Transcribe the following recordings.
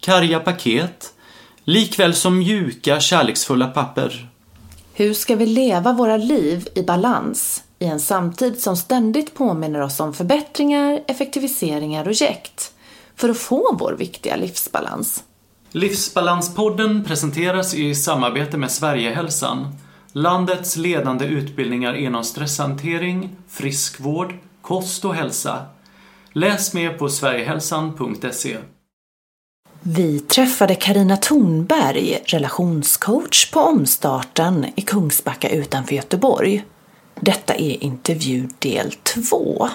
karga paket, likväl som mjuka, kärleksfulla papper. Hur ska vi leva våra liv i balans i en samtid som ständigt påminner oss om förbättringar, effektiviseringar och jäkt för att få vår viktiga livsbalans? Livsbalanspodden presenteras i samarbete med Sverigehälsan, landets ledande utbildningar inom stresshantering, friskvård, kost och hälsa. Läs mer på sverigehälsan.se. Vi träffade Karina Thornberg, relationscoach på Omstarten i Kungsbacka utanför Göteborg. Detta är intervju del 2.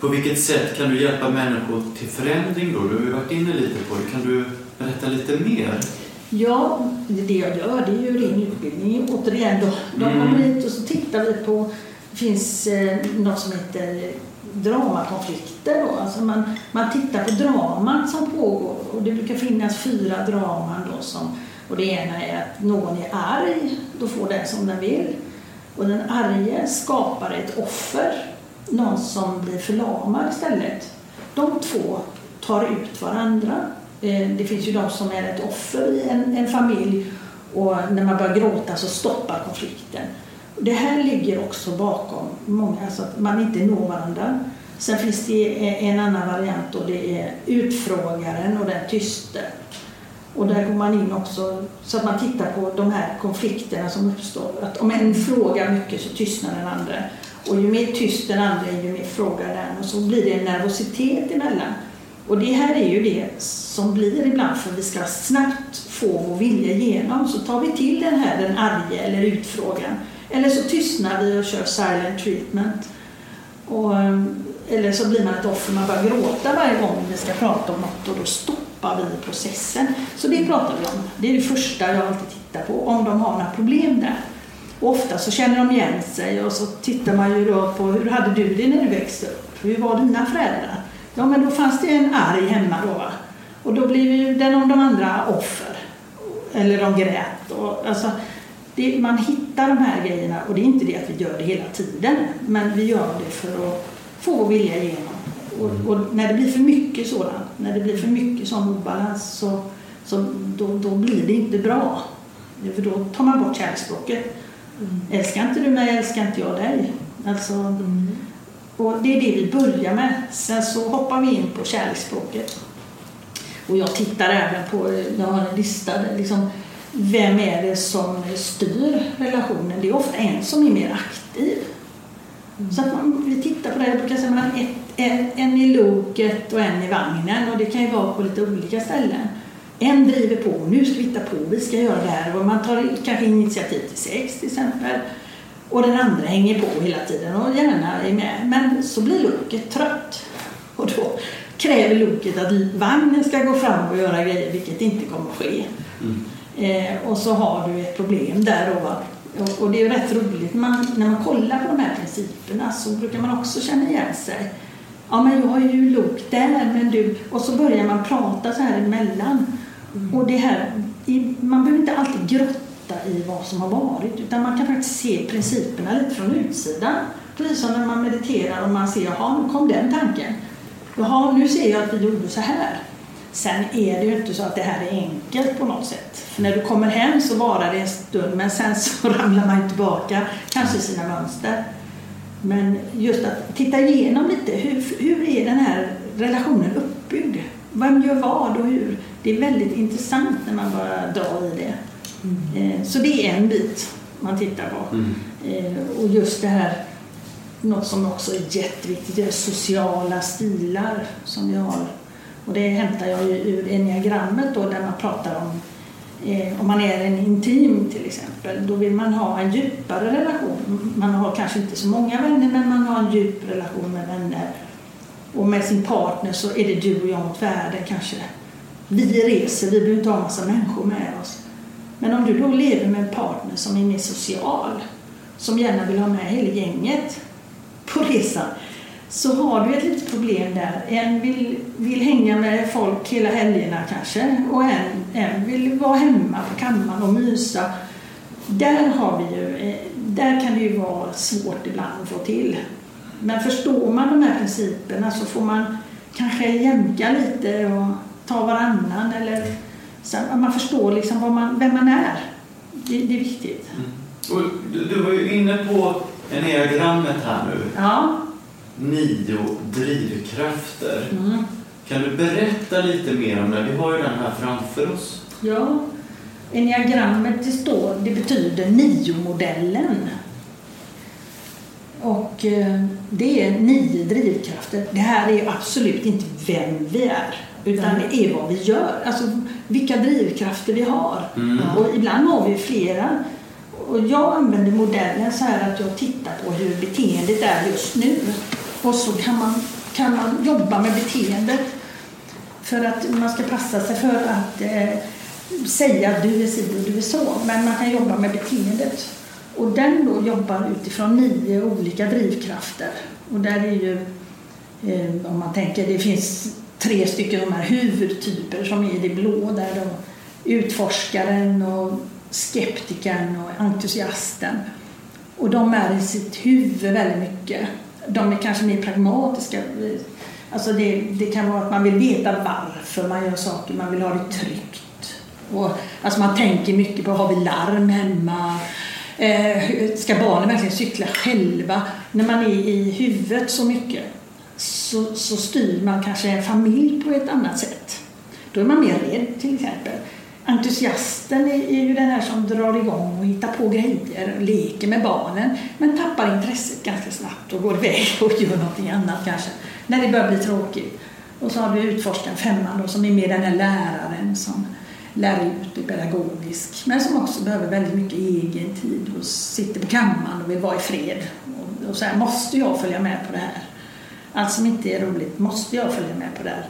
På vilket sätt kan du hjälpa människor till förändring då? Du har ju varit inne lite på det. Kan du berätta lite mer? Ja, det jag gör det är ju ren utbildning. Återigen, då, de Mm. kommer hit och så tittar vi på, det finns eh, något som heter dramakonflikter. Då. Alltså man, man tittar på draman som pågår och det brukar finnas fyra draman. Då som, och det ena är att någon är arg, då får den som den vill. Och den arge skapar ett offer, någon som blir förlamad istället. De två tar ut varandra. Eh, det finns ju de som är ett offer i en, en familj och när man börjar gråta så stoppar konflikten. Det här ligger också bakom många, alltså att man inte når varandra. Sen finns det en annan variant och det är utfrågaren och den tyste. Och där går man in också så att man tittar på de här konflikterna som uppstår. Att om en frågar mycket så tystnar den andra. Och ju mer tyst den andra är, ju mer frågar den. Och så blir det en nervositet emellan. Och det här är ju det som blir ibland för vi ska snabbt få vår vilja igenom. Så tar vi till den här, den arge eller utfrågan. Eller så tystnar vi och kör silent treatment. Och, ehm, eller så blir man ett offer, man börjar gråta varje gång vi ska prata om något och då stoppar vi processen. Så det pratar vi om. Det är det första jag alltid tittar på, om de har några problem där. Och ofta så känner de igen sig och så tittar man ju då på hur hade du det när du växte upp? Hur var dina föräldrar? Ja men då fanns det en arg hemma då va? Och då blev ju den av de andra offer. Eller de grät. Och, alltså, det, man hittar de här grejerna och det är inte det att vi gör det hela tiden. Men vi gör det för att få vår vilja igenom. Och, och när det blir för mycket sådant, när det blir för mycket sån obalans så, så då, då blir det inte bra. För då tar man bort kärleksspråket. Älskar inte du mig, älskar inte jag dig. Alltså, och det är det vi börjar med. Sen så hoppar vi in på kärleksspråket. Och jag tittar även på, jag har en lista, liksom, vem är det som styr relationen? Det är ofta en som är mer aktiv. Så att man, vi tittar på det, jag brukar säga mellan ett, en, en i loket och en i vagnen och det kan ju vara på lite olika ställen. En driver på, nu ska vi hitta på, vi ska göra det här och man tar kanske initiativ till sex till exempel. Och den andra hänger på hela tiden och gärna är med. Men så blir loket trött och då kräver loket att vagnen ska gå fram och göra grejer vilket inte kommer att ske. Eh, och så har du ett problem där då. Och, och det är rätt roligt man, när man kollar på de här principerna så brukar man också känna igen sig. Ja men jag har ju lok där men du... Och så börjar man prata så här emellan. Och det här, man behöver inte alltid grotta i vad som har varit utan man kan faktiskt se principerna lite från utsidan. Precis som när man mediterar och man ser, jaha nu kom den tanken. Jaha nu ser jag att vi gjorde så här. Sen är det ju inte så att det här är enkelt på något sätt. För när du kommer hem så varar det en stund men sen så ramlar man ju tillbaka, kanske i sina mönster. Men just att titta igenom lite, hur, hur är den här relationen uppbyggd? Vem gör vad och hur? Det är väldigt intressant när man bara drar i det. Eh, Så det är en bit man tittar på. Mm. Eh, Och just det här, något som också är jätteviktigt, det är sociala stilar som vi har. Och det hämtar jag ju ur enneagrammet då där man pratar om eh, om man är en intim till exempel, då vill man ha en djupare relation. Man har kanske inte så många vänner men man har en djup relation med vänner. Och med sin partner så är det du och jag mot världen kanske. Vi reser, vi behöver inte ha en massa människor med oss. Men om du då lever med en partner som är mer social, som gärna vill ha med hela gänget på resan, så har du ett litet problem där. En vill, vill hänga med folk hela helgerna kanske och en, en vill vara hemma på kammaren och mysa. Där, har vi ju, eh, där kan det ju vara svårt ibland att få till. Men förstår man de här principerna så får man kanske jämka lite och ta varannan eller så man förstår liksom vad man, vem man är. Det, det är viktigt. Och du, du var ju inne på enneagrammet här nu. Ja. Nio drivkrafter. Mm. Kan du berätta lite mer om det? Vi har ju den här framför oss. Ja, enneagrammet det står, det betyder nio-modellen. Och eh, det är nio drivkrafter. Det här är absolut inte vem vi är, utan det är vad vi gör. Alltså vilka drivkrafter vi har. Mm. Och ibland har vi flera. Och jag använder modellen så här att jag tittar på hur beteendet är just nu. Och så kan man, kan man jobba med beteendet för att man ska passa sig för att eh, säga att du är si och du är så. Men man kan jobba med beteendet. Och den då jobbar utifrån nio olika drivkrafter. Och där är ju, eh, om man tänker, det finns tre stycken de här huvudtyper som är i det blå där då utforskaren och skeptikern och entusiasten. Och de är i sitt huvud väldigt mycket. De är kanske mer pragmatiska. Alltså det, det kan vara att man vill veta varför man gör saker, man vill ha det tryggt. Och, alltså man tänker mycket på, har vi larm hemma? Eh, ska barnen verkligen cykla själva? När man är i huvudet så mycket så, så styr man kanske en familj på ett annat sätt. Då är man mer rädd till exempel. Entusiasten är, ju den här som drar igång och hittar på grejer och leker med barnen men tappar intresset ganska snabbt och går iväg och gör någonting annat kanske när det börjar bli tråkigt. Och så har vi utforskaren, femman då, som är mer den här läraren som lär ut, är pedagogisk men som också behöver väldigt mycket egen tid och sitter på kammaren och vill vara i fred. Och, och så här, måste jag följa med på det här? Allt som inte är roligt måste jag följa med på det här.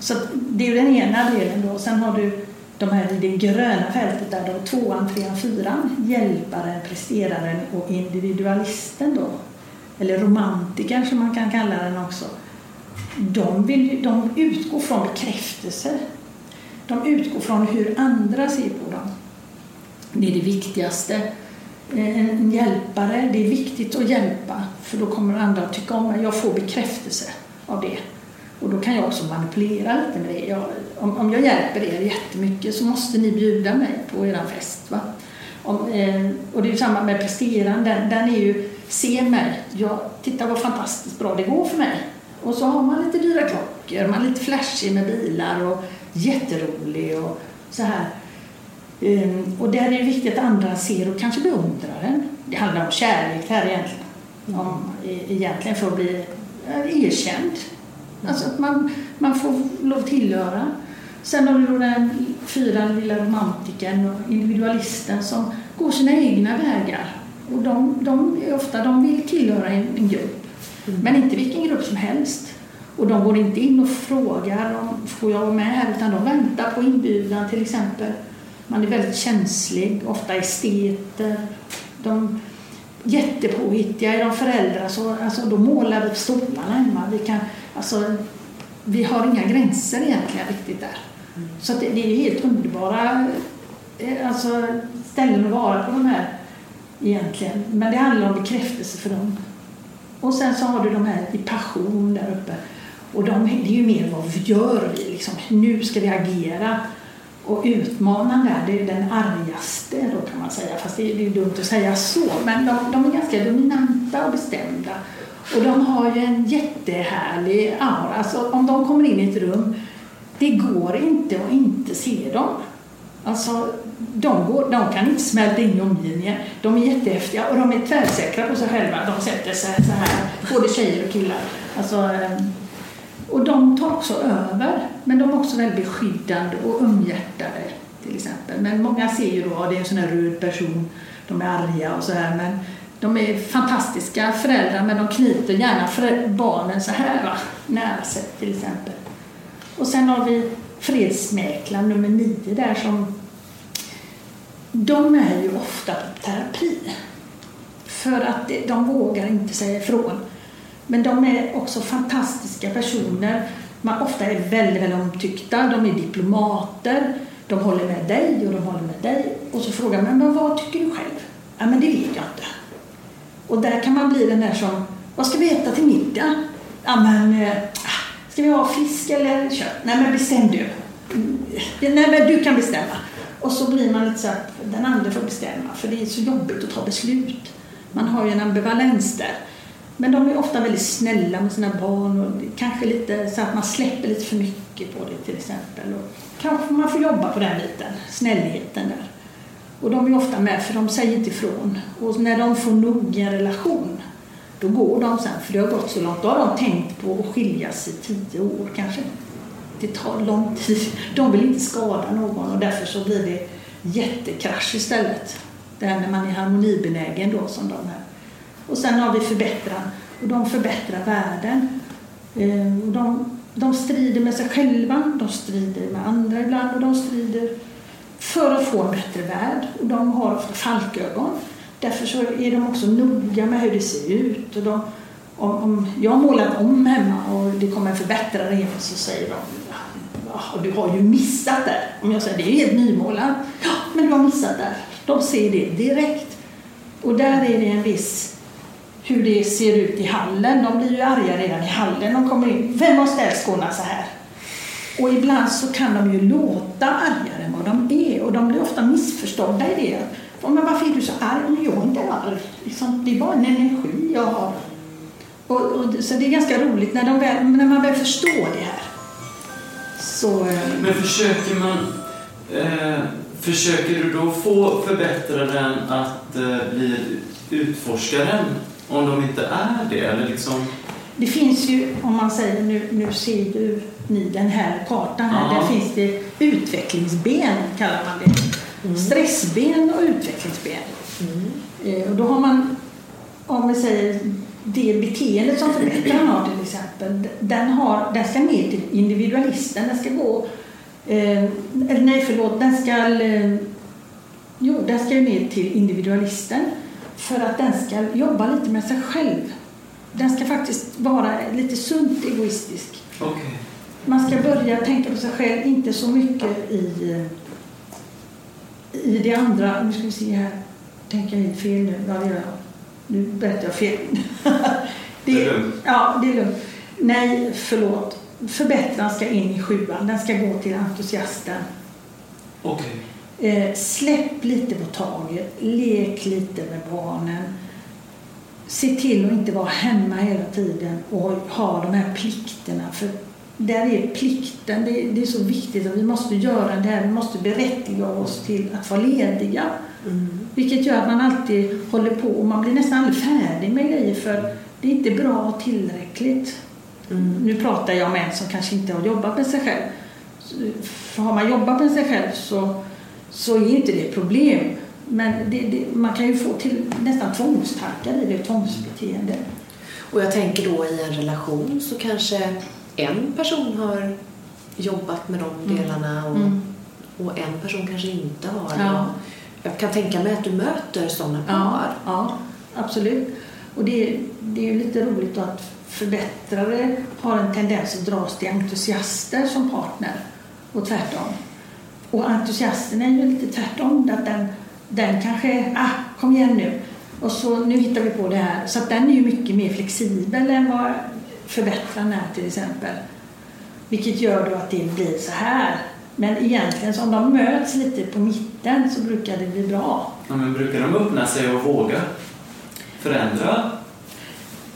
Så det är ju den ena delen då. Sen har du de här i det gröna fältet där då tvåan, trean, fyran, hjälparen, presteraren och individualisten då. Eller romantikern som man kan kalla den också. De, vill, de utgår från bekräftelse. De utgår från hur andra ser på dem. Det är det viktigaste. Eh, en hjälpare, det är viktigt att hjälpa för då kommer andra att tycka om mig. Jag får bekräftelse av det. Och då kan jag också manipulera lite med det. Jag, om, om jag hjälper er jättemycket så måste ni bjuda mig på er fest. Va? Om, eh, och det är ju samma med presteraren. Den, den är ju, se mig, jag, titta vad fantastiskt bra det går för mig. Och så har man lite dyra klockor, man är lite flashig med bilar och jätterolig och så här. Um, och där är det viktigt att andra ser och kanske beundrar en. Det handlar om kärlek här egentligen. Om, e- egentligen för att bli erkänd. Alltså att man, man får lov att tillhöra. Sen har du då den fyra lilla romantikern och individualisten som går sina egna vägar. Och de, de är ofta de vill tillhöra en, en grupp. Men inte vilken grupp som helst. Och de går inte in och frågar om får jag vara med utan de väntar på inbjudan till exempel. Man är väldigt känslig, ofta esteter. De jättepåhittiga är de föräldrar så alltså, då målar vi stolarna hemma. Vi, kan, alltså, vi har inga gränser egentligen riktigt där. Mm. Så det, det, är helt underbara eh, alltså, ställen att vara på de här egentligen. Men det handlar om bekräftelse för dem. Och sen så har du de här i passion där uppe. Och de, det är ju mer vad gör vi liksom. Nu ska vi agera. Och utmanaren där, det är den argaste då kan man säga. Fast det är, det är dumt att säga så. Men de, de, är ganska dominanta och bestämda. Och de har ju en jättehärlig aura. Alltså om de kommer in i ett rum det går inte att inte se dem. Alltså, de, går, de kan inte smälta in i omgivningen. De är jättehäftiga och de är tvärsäkra på sig själva. De sätter sig så här, både tjejer och killar. Alltså, eh, och de tar också över, men de är också väldigt beskyddande och umhjärtade till exempel. Men många ser ju då att det är en sån här röd person, de är arga och så här, men de är fantastiska föräldrar men de knyter gärna barnen så här va? nära sig till exempel. Och sen har vi fredsmäklaren nummer nio där som de är ju ofta på terapi. För att de vågar inte säga ifrån. Men de är också fantastiska personer. Man ofta är väldigt, väldigt omtyckta. De är diplomater. De håller med dig och de håller med dig. Och så frågar man, men vad tycker du själv? Ja, men det vet jag inte. Och där kan man bli den där som, vad ska vi äta till middag? Ja, men, äh, ska vi ha fisk eller kött? Nej, men bestäm du. Mm, nej, men du kan bestämma. Och så blir man lite så att den andra får bestämma, för det är så jobbigt att ta beslut. Man har ju en ambivalens där. Men de är ofta väldigt snälla med sina barn och kanske lite så att man släpper lite för mycket på det till exempel. Och kanske man får jobba på den biten, snällheten där. Och de är ofta med för de säger inte ifrån. Och när de får nog i en relation då går de sen, för det har gått så långt. Då har de tänkt på att skiljas i tio år kanske. Det tar lång tid. De vill inte skada någon och därför så blir det jättekrasch istället. Det här när man är harmonibenägen då som de är. Och sen har vi förbättraren och de förbättrar världen. Eh, de, de strider med sig själva, de strider med andra ibland och de strider för att få en bättre värld. Och de har ofta falkögon. Därför så är de också noga med hur det ser ut. Och de, om, om jag har målat om hemma och det kommer en förbättrare in så säger de ja, du har ju missat där. Om jag säger det är helt nymålat. Ja, men du har missat där. De ser det direkt. Och där är det en viss hur det ser ut i hallen. De blir ju arga redan i hallen. De kommer in. Vem har ställt skorna så här? Och ibland så kan de ju låta argare än vad de är och de blir ofta missförstådda i det. Men varför är du så arg? Men jag är inte arg. Liksom, det är bara en energi jag har. Och, och, så det är ganska roligt när, de väl, när man väl förstår det här. Så, eh, Men försöker man eh, Försöker du då få förbättraren att eh, bli utforskaren om de inte är det? Eller liksom... Det finns ju, om man säger, nu, nu ser ju ni den här kartan här, ja. där finns det utvecklingsben kallar man det. Mm. Stressben och utvecklingsben. Mm. Eh, och då har man, om vi säger det beteendet som förbättraren har till exempel, den, har, den ska ner till individualisten. Den ska gå, eh, nej förlåt, den ska, eh, jo, den ska ner till individualisten för att den ska jobba lite med sig själv. Den ska faktiskt vara lite sunt egoistisk. Okay. Man ska börja tänka på sig själv, inte så mycket i, i det andra. Nu ska vi se här. Tänker jag fel nu? Ja, det gör jag. Nu berättar jag fel. det, är lugnt. Ja, det är lugnt. Nej, förlåt. Förbättraren ska in i sjuan. Den ska gå till entusiasten. Okej. Okay. Eh, släpp lite på taget, lek lite med barnen. Se till att inte vara hemma hela tiden och ha de här plikterna. För där är plikten, det, det är så viktigt att vi måste göra det här, vi måste berättiga oss till att vara lediga. Mm. Vilket gör att man alltid håller på och man blir nästan aldrig färdig med grejer för det är inte bra och tillräckligt. Mm. Nu pratar jag med en som kanske inte har jobbat med sig själv. För har man jobbat med sig själv så så är inte det ett problem. Men det, det, man kan ju få till nästan tvångstankar i det, tvångsbeteende. Och jag tänker då i en relation så kanske en person har jobbat med de mm. delarna och, mm. och en person kanske inte har. Ja. Jag kan tänka mig att du möter sådana par. Ja, ja absolut. Och det, det är lite roligt att förbättrare har en tendens att dras till entusiaster som partner och tvärtom. Och entusiasten är ju lite tvärtom. Att den, den kanske, ah, kom igen nu. Och så nu hittar vi på det här. Så den är ju mycket mer flexibel än vad förbättraren är till exempel. Vilket gör då att det blir så här. Men egentligen så om de möts lite på mitten så brukar det bli bra. Ja, men brukar de öppna sig och våga förändra?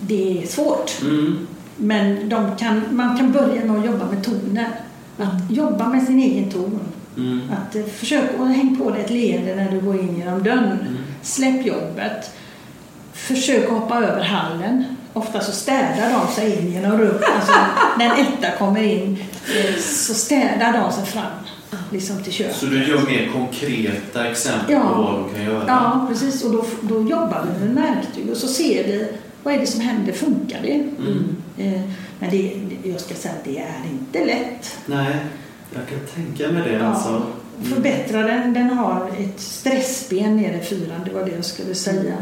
Det är svårt. Mm. Men de kan, man kan börja med att jobba med tonen. Att jobba med sin egen ton. Mm. Att eh, försök att hänga på dig ett leende när du går in genom dörren. Mm. Släpp jobbet. Försök hoppa över hallen. Ofta så städar de sig in genom rummet. Alltså, när en etta kommer in eh, så städar de sig fram liksom till köket. Så du gör mer konkreta exempel Ja. på vad de kan göra? Ja, precis. Och då, då jobbar vi med verktyg och så ser vi vad är det som händer, funkar det? Mm. Eh, Men det, jag ska säga att det är inte lätt. Nej, jag kan tänka mig det Ja. alltså. Mm. Förbättraren den har ett stressben nere i fyran, det var det jag skulle säga.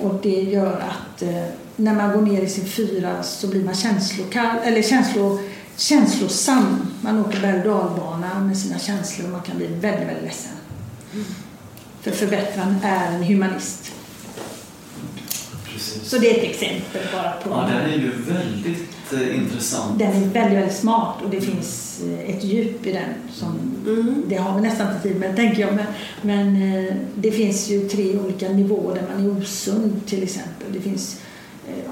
Och det gör att eh, när man går ner i sin fyra så blir man känslokall, eller känslo, känslosam. Man åker berg och dalbana med sina känslor och man kan bli väldigt, väldigt ledsen. För förbättraren är en humanist. Precis. Så det är ett exempel bara på Ja, den är ju väldigt eh, intressant. Den är väldigt, väldigt smart och det finns eh, ett djup i den som Mm. det har vi nästan inte tid med tänker jag men, men eh, det finns ju tre olika nivåer där man är osund till exempel. Det finns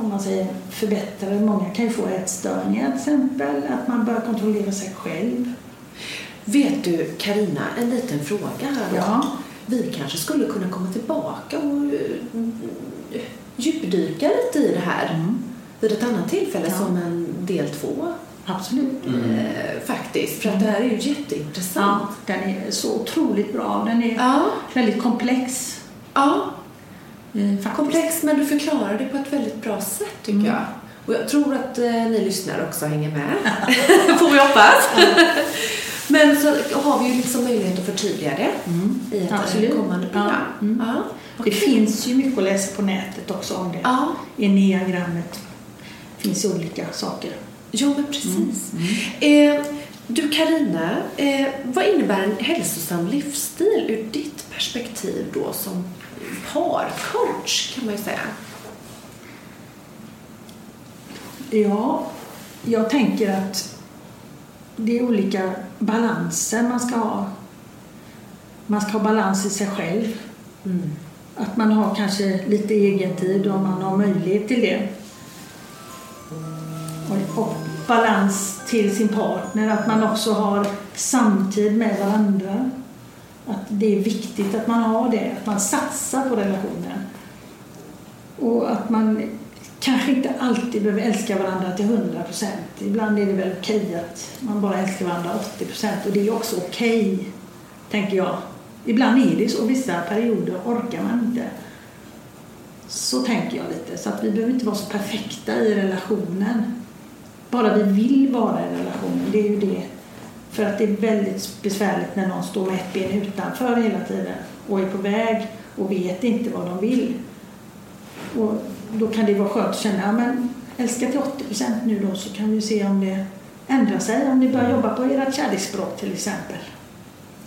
om man säger förbättrare, många kan ju få ätstörningar till exempel, att man bör kontrollera sig själv. Vet du, Karina, en liten fråga här. då. Ja, Vi kanske skulle kunna komma tillbaka och djupdyka lite i det här mm, vid ett annat tillfälle Ja. som en del två. absolut. Mm. Eh, faktiskt, för att det här är ju jätteintressant. Ja, den är så otroligt bra. Den är Ja, väldigt komplex. ja. eh, faktiskt. komplex men du förklarar det på ett väldigt bra sätt tycker Mm. jag. Och jag tror att eh, ni lyssnare också hänger med. Får vi hoppas. men så har vi ju liksom möjlighet att förtydliga det Mm, i ett Absolut. kommande program. Ja, mm. Ja. Det finns ju mycket att läsa på nätet också om det. Ja, Enneagrammet finns ju olika saker. ja men precis. Eh, du Karina, eh, vad innebär en hälsosam livsstil ur ditt perspektiv då som parcoach kan man ju säga? Ja, jag tänker att det är olika balanser man ska ha. Man ska ha balans i sig själv. Mm. Att man har kanske lite egen tid om man har möjlighet till det. Och, och balans till sin partner. Att man också har samtid med varandra. Att det är viktigt att man har det. Att man satsar på relationen. Och att man kanske inte alltid behöver älska varandra till 100 procent. Ibland är det väl okej att man bara älskar varandra 80 procent. Och det är också okej, tänker jag. Ibland är det så. Vissa perioder orkar man inte. Så tänker jag lite. Så att vi behöver inte vara så perfekta i relationen. Bara vi vill vara i relationen, det är ju det. För att det är väldigt besvärligt när någon står med ett ben utanför hela tiden och är på väg och vet inte vad de vill. Och då kan det vara skönt att känna, men älska till 80 procent nu då så kan vi se om det ändrar sig. Om ni börjar jobba på ert kärleksspråk till exempel.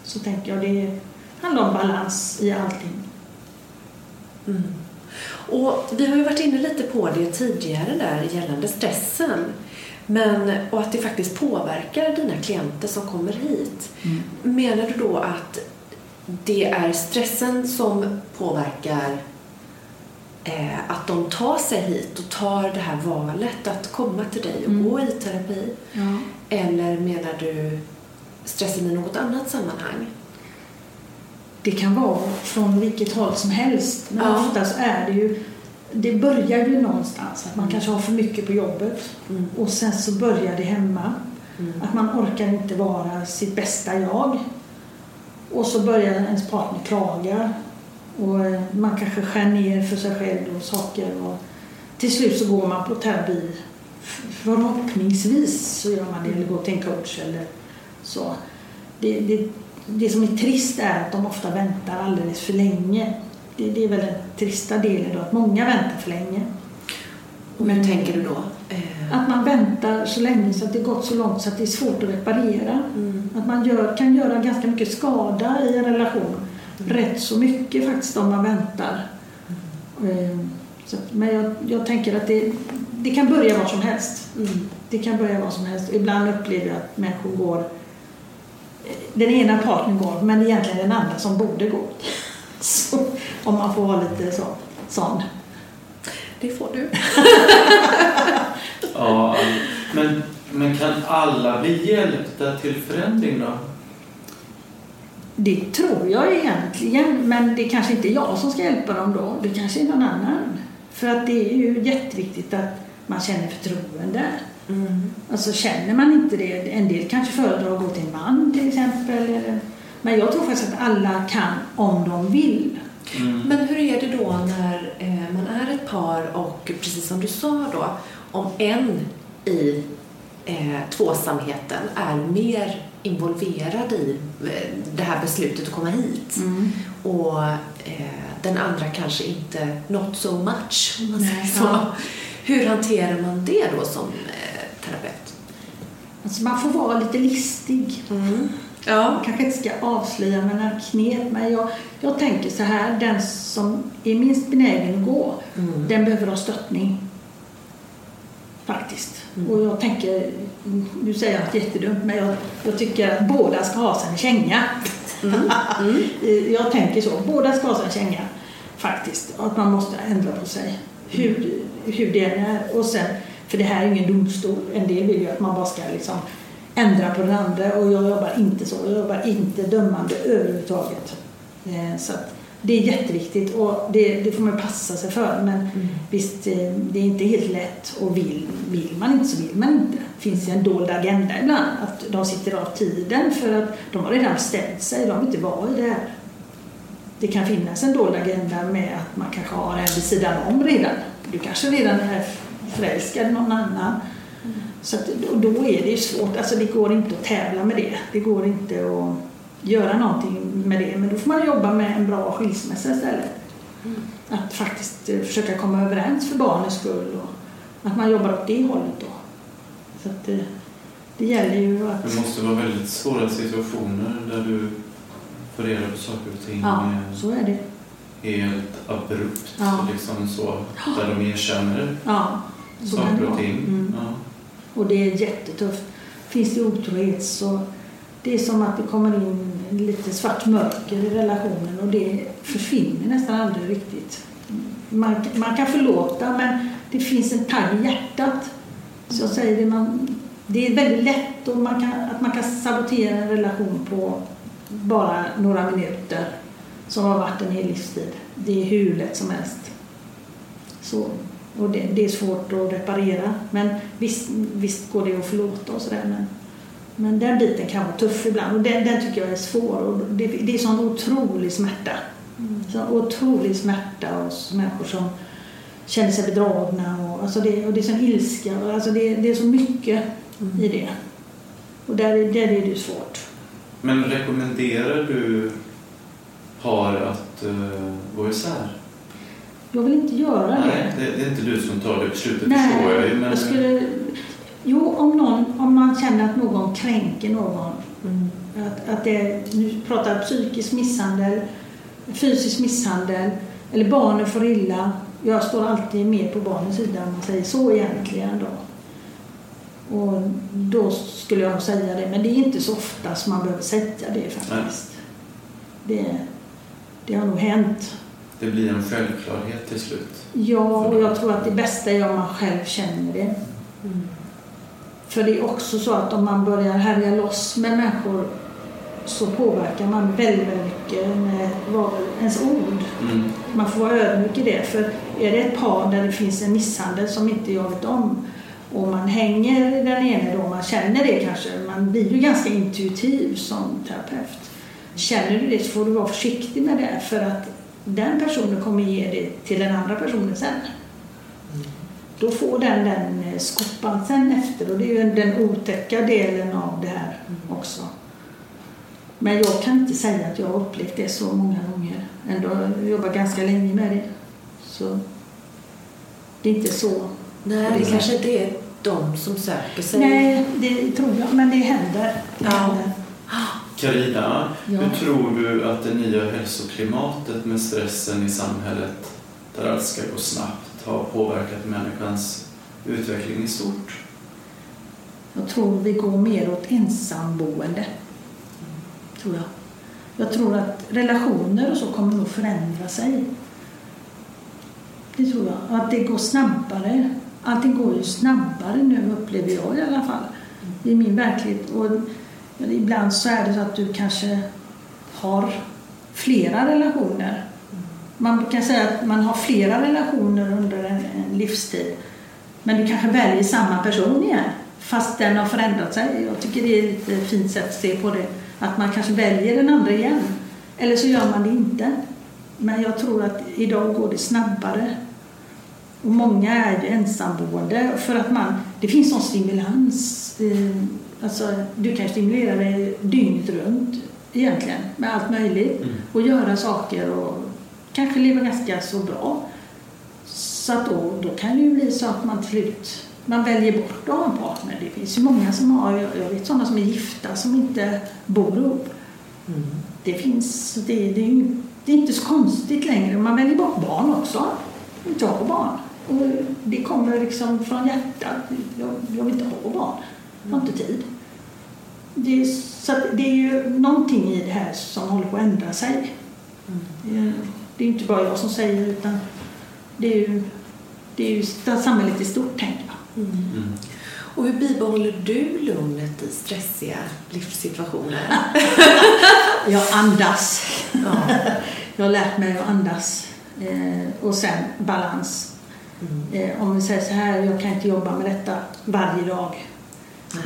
Så tänker jag det handlar om balans i allting. Mm. Och vi har ju varit inne lite på det tidigare där gällande stressen. Men, och att det faktiskt påverkar dina klienter som kommer hit. Menar du då att det är stressen som påverkar eh, att de tar sig hit och tar det här valet att komma till dig och Mm. gå i terapi? Ja. Eller menar du stressen i något annat sammanhang? Det kan vara från vilket håll som helst. Men Ja. oftast är det ju, det börjar ju någonstans. Att man kanske har för mycket på jobbet Mm. och sen så börjar det hemma. Mm. Att man orkar inte vara sitt bästa jag. Och så börjar ens partner klaga. Och eh, man kanske skär ner för sig själv och saker. Och till slut så går man på terapi. Förhoppningsvis så gör man det, eller går till en coach eller så. Det, det, det som är trist är att de ofta väntar alldeles för länge. Det, det är väl den trista delen då, att många väntar för länge. Och hur tänker du då? Eh, Att man väntar så länge så att det gått så långt så att det är svårt att reparera. mm. Att man gör, kan göra ganska mycket skada i en relation. Rätt så mycket faktiskt om man väntar. Eh, Så, men jag, jag tänker att det, det kan börja var som helst. Mm. Det kan börja var som helst. Ibland upplever jag att människor går... Den ena partnern går, men egentligen den andra som borde gå. Så, om man får vara lite så, sån. Det får du. Ja, men Men kan alla bli hjälpta till förändring då? Det tror jag egentligen, men det kanske inte är jag som ska hjälpa dem då. Det kanske är någon annan. För att det är ju jätteviktigt att man känner förtroende. Mm. Alltså känner man inte det, en del kanske föredrar att gå till en man till exempel. Men jag tror faktiskt att alla kan om de vill. Mm. Men hur är det då när eh, man är ett par och precis som du sa då, om en i eh, tvåsamheten är mer involverad i eh, det här beslutet att komma hit och eh, den andra kanske inte not so much om man säger så. ja. Hur hanterar man det då som terapeut? Alltså man får vara lite listig. Ja. Man kanske inte ska avslöja mina knep, men jag, jag tänker så här, den som är minst benägen att gå, Mm. den behöver ha stöttning. Faktiskt. Mm. Och jag tänker, nu säger jag något jättedumt, men jag, jag tycker att båda ska ha sig en känga. Mm. jag tänker så, båda ska ha sig en känga. Faktiskt. Att man måste ändra på sig. Hur, hur det är. Och sen, för det här är ingen domstol. En del vill ju att man bara ska liksom ändra på den andra och jag jobbar inte så. Jag jobbar inte dömande överhuvudtaget. Eh, Så det är jätteviktigt och det, det får man passa sig för. Men visst, eh, det är inte helt lätt och vill, vill man inte så vill man inte. Det finns en dold agenda ibland. Att de sitter av tiden för att de har redan ställt sig. De vill inte vara i det här. Det kan finnas en dold agenda med att man kanske har en vid sidan om redan. Du kanske redan är förälskad i någon annan. Så att, och då är det ju svårt. Alltså det går inte att tävla med det. Det går inte att göra någonting med det. Men då får man jobba med en bra skilsmässa istället. Att faktiskt eh, försöka komma överens för barnens skull. Och att man jobbar åt det hållet då. Så att det, det gäller ju att... Det måste vara väldigt svåra situationer där du får reda på saker och ting Ja, eh, så är det. helt abrupt. Ja. Liksom så, där de erkänner Ja, saker och ting. Mm. Ja. Och det är jättetufft. Finns det otrohet så det är som att det kommer in lite svart mörker i relationen och det försvinner nästan aldrig riktigt. Man, man kan förlåta men det finns en tagg i hjärtat. Så jag säger det, man, det är väldigt lätt och man kan, att man kan sabotera en relation på bara några minuter som har varit en hel livstid. Det är hur lätt som helst. Så, och det, det är svårt att reparera. Men visst, visst går det att förlåta och sådär. Men, men den biten kan vara tuff ibland och den, den tycker jag är svår. Och det, det är sån otrolig smärta. Så otrolig smärta hos människor som känner sig bedragna. Och, alltså det, och det är sån ilska. och Alltså det, det är så mycket i det. Och där, där är det ju svårt. Men rekommenderar du par att uh, gå isär? Jag vill inte göra det. Nej, det, det är inte du som tar det beslutet Nej, förstår jag ju. Men, jag skulle... Jo, om, någon, om man känner att någon kränker någon. Mm. Att, att det, nu pratar jag psykisk misshandel, fysisk misshandel eller barnen får illa. Jag står alltid mer på barnens sida om man säger så egentligen då. Och då skulle jag nog säga det, men det är inte så ofta som man behöver säga det faktiskt. Det, det har nog hänt. Det blir en självklarhet till slut. Ja, och jag tror att det bästa är om man själv känner det. Mm. För det är också så att om man börjar härja loss med människor så påverkar man väldigt, väldigt mycket med ens ord. Mm. Man får vara ödmjuk i det. För är det ett par där det finns en misshandel som inte jag vet om och man hänger den ene då, man känner det kanske, man blir ju ganska intuitiv som terapeut. Känner du det så får du vara försiktig med det för att den personen kommer ge det till den andra personen sen. Då får den den eh, skopan sen efter och det är ju den otäcka delen av det här också. Men jag kan inte säga att jag har upplevt det så många gånger. Ändå jag jobbat ganska länge med det. Så det är inte så. Nej, det kanske inte är de som söker sig. Nej, det tror jag. Men det händer. Det Ja. händer. Carina, Ja. hur tror du att det nya hälsoklimatet med stressen i samhället, där allt ska gå snabbt, har påverkat människans utveckling i stort? Jag tror vi går mer åt ensamboende. Tror jag. Jag tror att relationer och så kommer nog förändra sig. Det tror jag. Att det går snabbare. Allting går ju snabbare nu upplever jag i alla fall. i min verklighet. Och ibland så är det så att du kanske har flera relationer. Man kan säga att man har flera relationer under en, en livstid. Men du kanske väljer samma person igen fast den har förändrat sig. Jag tycker det är ett fint sätt att se på det. Att man kanske väljer den andra igen. Eller så gör man det inte. Men jag tror att idag går det snabbare. Och många är ju ensamboende för att man, det finns någon stimulans. Eh, Alltså, du kan stimulera dig dygnet runt egentligen med allt möjligt. Mm. Och göra saker och kanske leva ganska så bra. Så att då, då kan det ju bli så att man till slut man väljer bort att ha en partner. Det finns ju många som har, jag vet sådana som är gifta som inte bor ihop. Mm. Det finns, det, det, är, det är inte så konstigt längre. Man väljer bort barn också. Inte ha barn. Och det kommer liksom från hjärtat. Jag, jag vill inte ha barn. Jag har inte tid. Det är, så det är ju någonting i det här som håller på att ändra sig. Mm. Det är inte bara jag som säger utan det är ju, det är ju samhället i stort tänker jag. Mm. Mm. Och hur bibehåller du lugnet i stressiga livssituationer? jag andas. Ja. jag har lärt mig att andas. Eh, och sen balans. Mm. Eh, om vi säger så här, jag kan inte jobba med detta varje dag.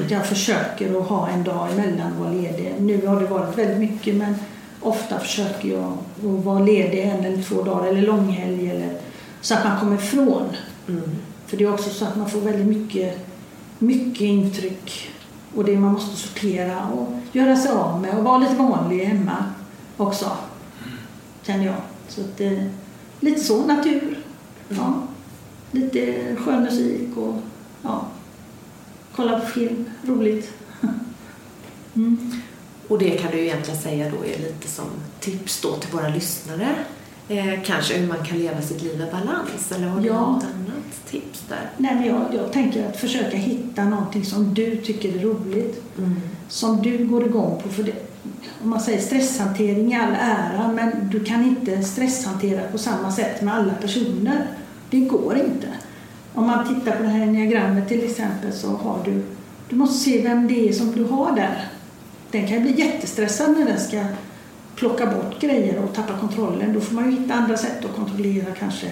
Jag försöker att ha en dag emellan och vara ledig. Nu har det varit väldigt mycket men ofta försöker jag att vara ledig en eller två dagar eller långhelg eller, så att man kommer ifrån. Mm. För det är också så att man får väldigt mycket, mycket intryck och det man måste sortera och göra sig av med och vara lite vanlig hemma också. Känner jag. Så att, eh, lite så, natur. Ja. Lite skön musik och ja, kolla på film, roligt. Mm. Och det kan du egentligen säga då är lite som tips då till våra lyssnare. Eh, kanske hur man kan leva sitt liv i balans eller har du ja. något annat tips där? Nej, men jag, jag tänker att försöka hitta någonting som du tycker är roligt. Mm. Som du går igång på. För det, om man säger stresshantering i all ära men du kan inte stresshantera på samma sätt med alla personer. Det går inte. Om man tittar på det här diagrammet till exempel så har du, du måste se vem det är som du har där. Den kan bli jättestressad när den ska plocka bort grejer och tappa kontrollen. Då får man ju hitta andra sätt att kontrollera kanske.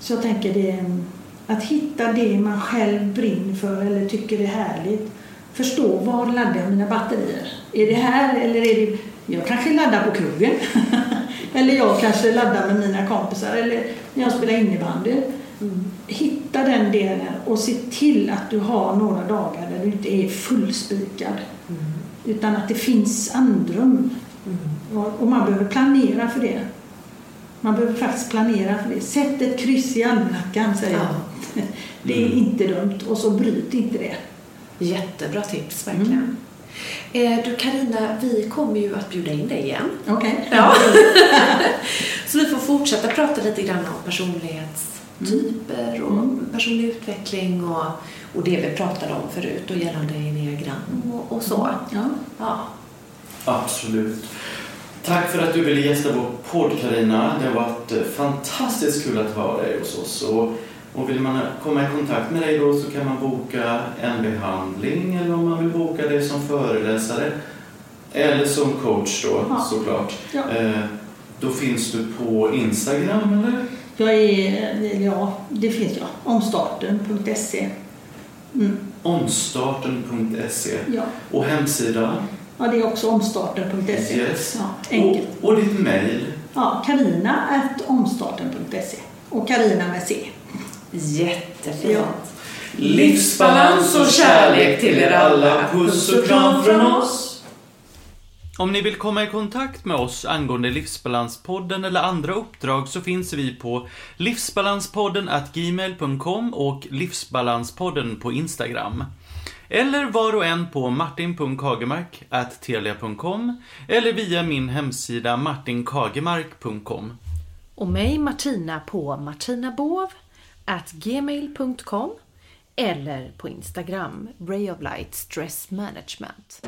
Så jag tänker det att hitta det man själv brinner för eller tycker är härligt. Förstå var laddar jag mina batterier? Är det här eller är det... Jag kanske laddar på krogen. eller jag kanske laddar med mina kompisar eller när jag spelar innebandy. Mm. Hitta den delen och se till att du har några dagar där du inte är fullspikad. Mm. Utan att det finns andrum. Mm. Och man behöver planera för det. Man behöver faktiskt planera för det. Sätt ett kryss i almanackan, säger jag. Ja. Det är mm. inte dumt och så bryt inte det. Jättebra tips, verkligen. Mm. Eh, du Karina, vi kommer ju att bjuda in dig igen. Okej. Okay. Ja. så vi får fortsätta prata lite grann om personlighetstyper och mm. personlig utveckling och, och det vi pratade om förut och gällande enneagram och, och så. Ja. ja. Absolut. Tack för att du ville gästa vår podd Karina. Det har varit eh, fantastiskt kul att ha dig hos oss. Och, och vill man komma i kontakt med dig då så kan man boka en behandling eller om man vill boka dig som föreläsare eller som coach då ja. såklart. Ja. Eh, då finns du på Instagram eller? Jag är, ja det finns jag. Omstarten.se. Mm. Omstarten.se. Ja. Och hemsida? Ja, det är också omstarten.se. Yes. Ja, enkelt. Och, och ditt mejl? Ja, karina.omstarten.se. Och Karina med C. Jättefint. Ja. Livsbalans och kärlek till er alla. Puss och kram från oss. Om ni vill komma i kontakt med oss angående Livsbalanspodden eller andra uppdrag så finns vi på livsbalanspodden gmail.com och livsbalanspodden på Instagram. Eller var och en på martin.kagemark.telia.com eller via min hemsida martinkagemark.com. Och mig Martina på martinabov.gmail.com eller på Instagram, Ray of Light Stress Management.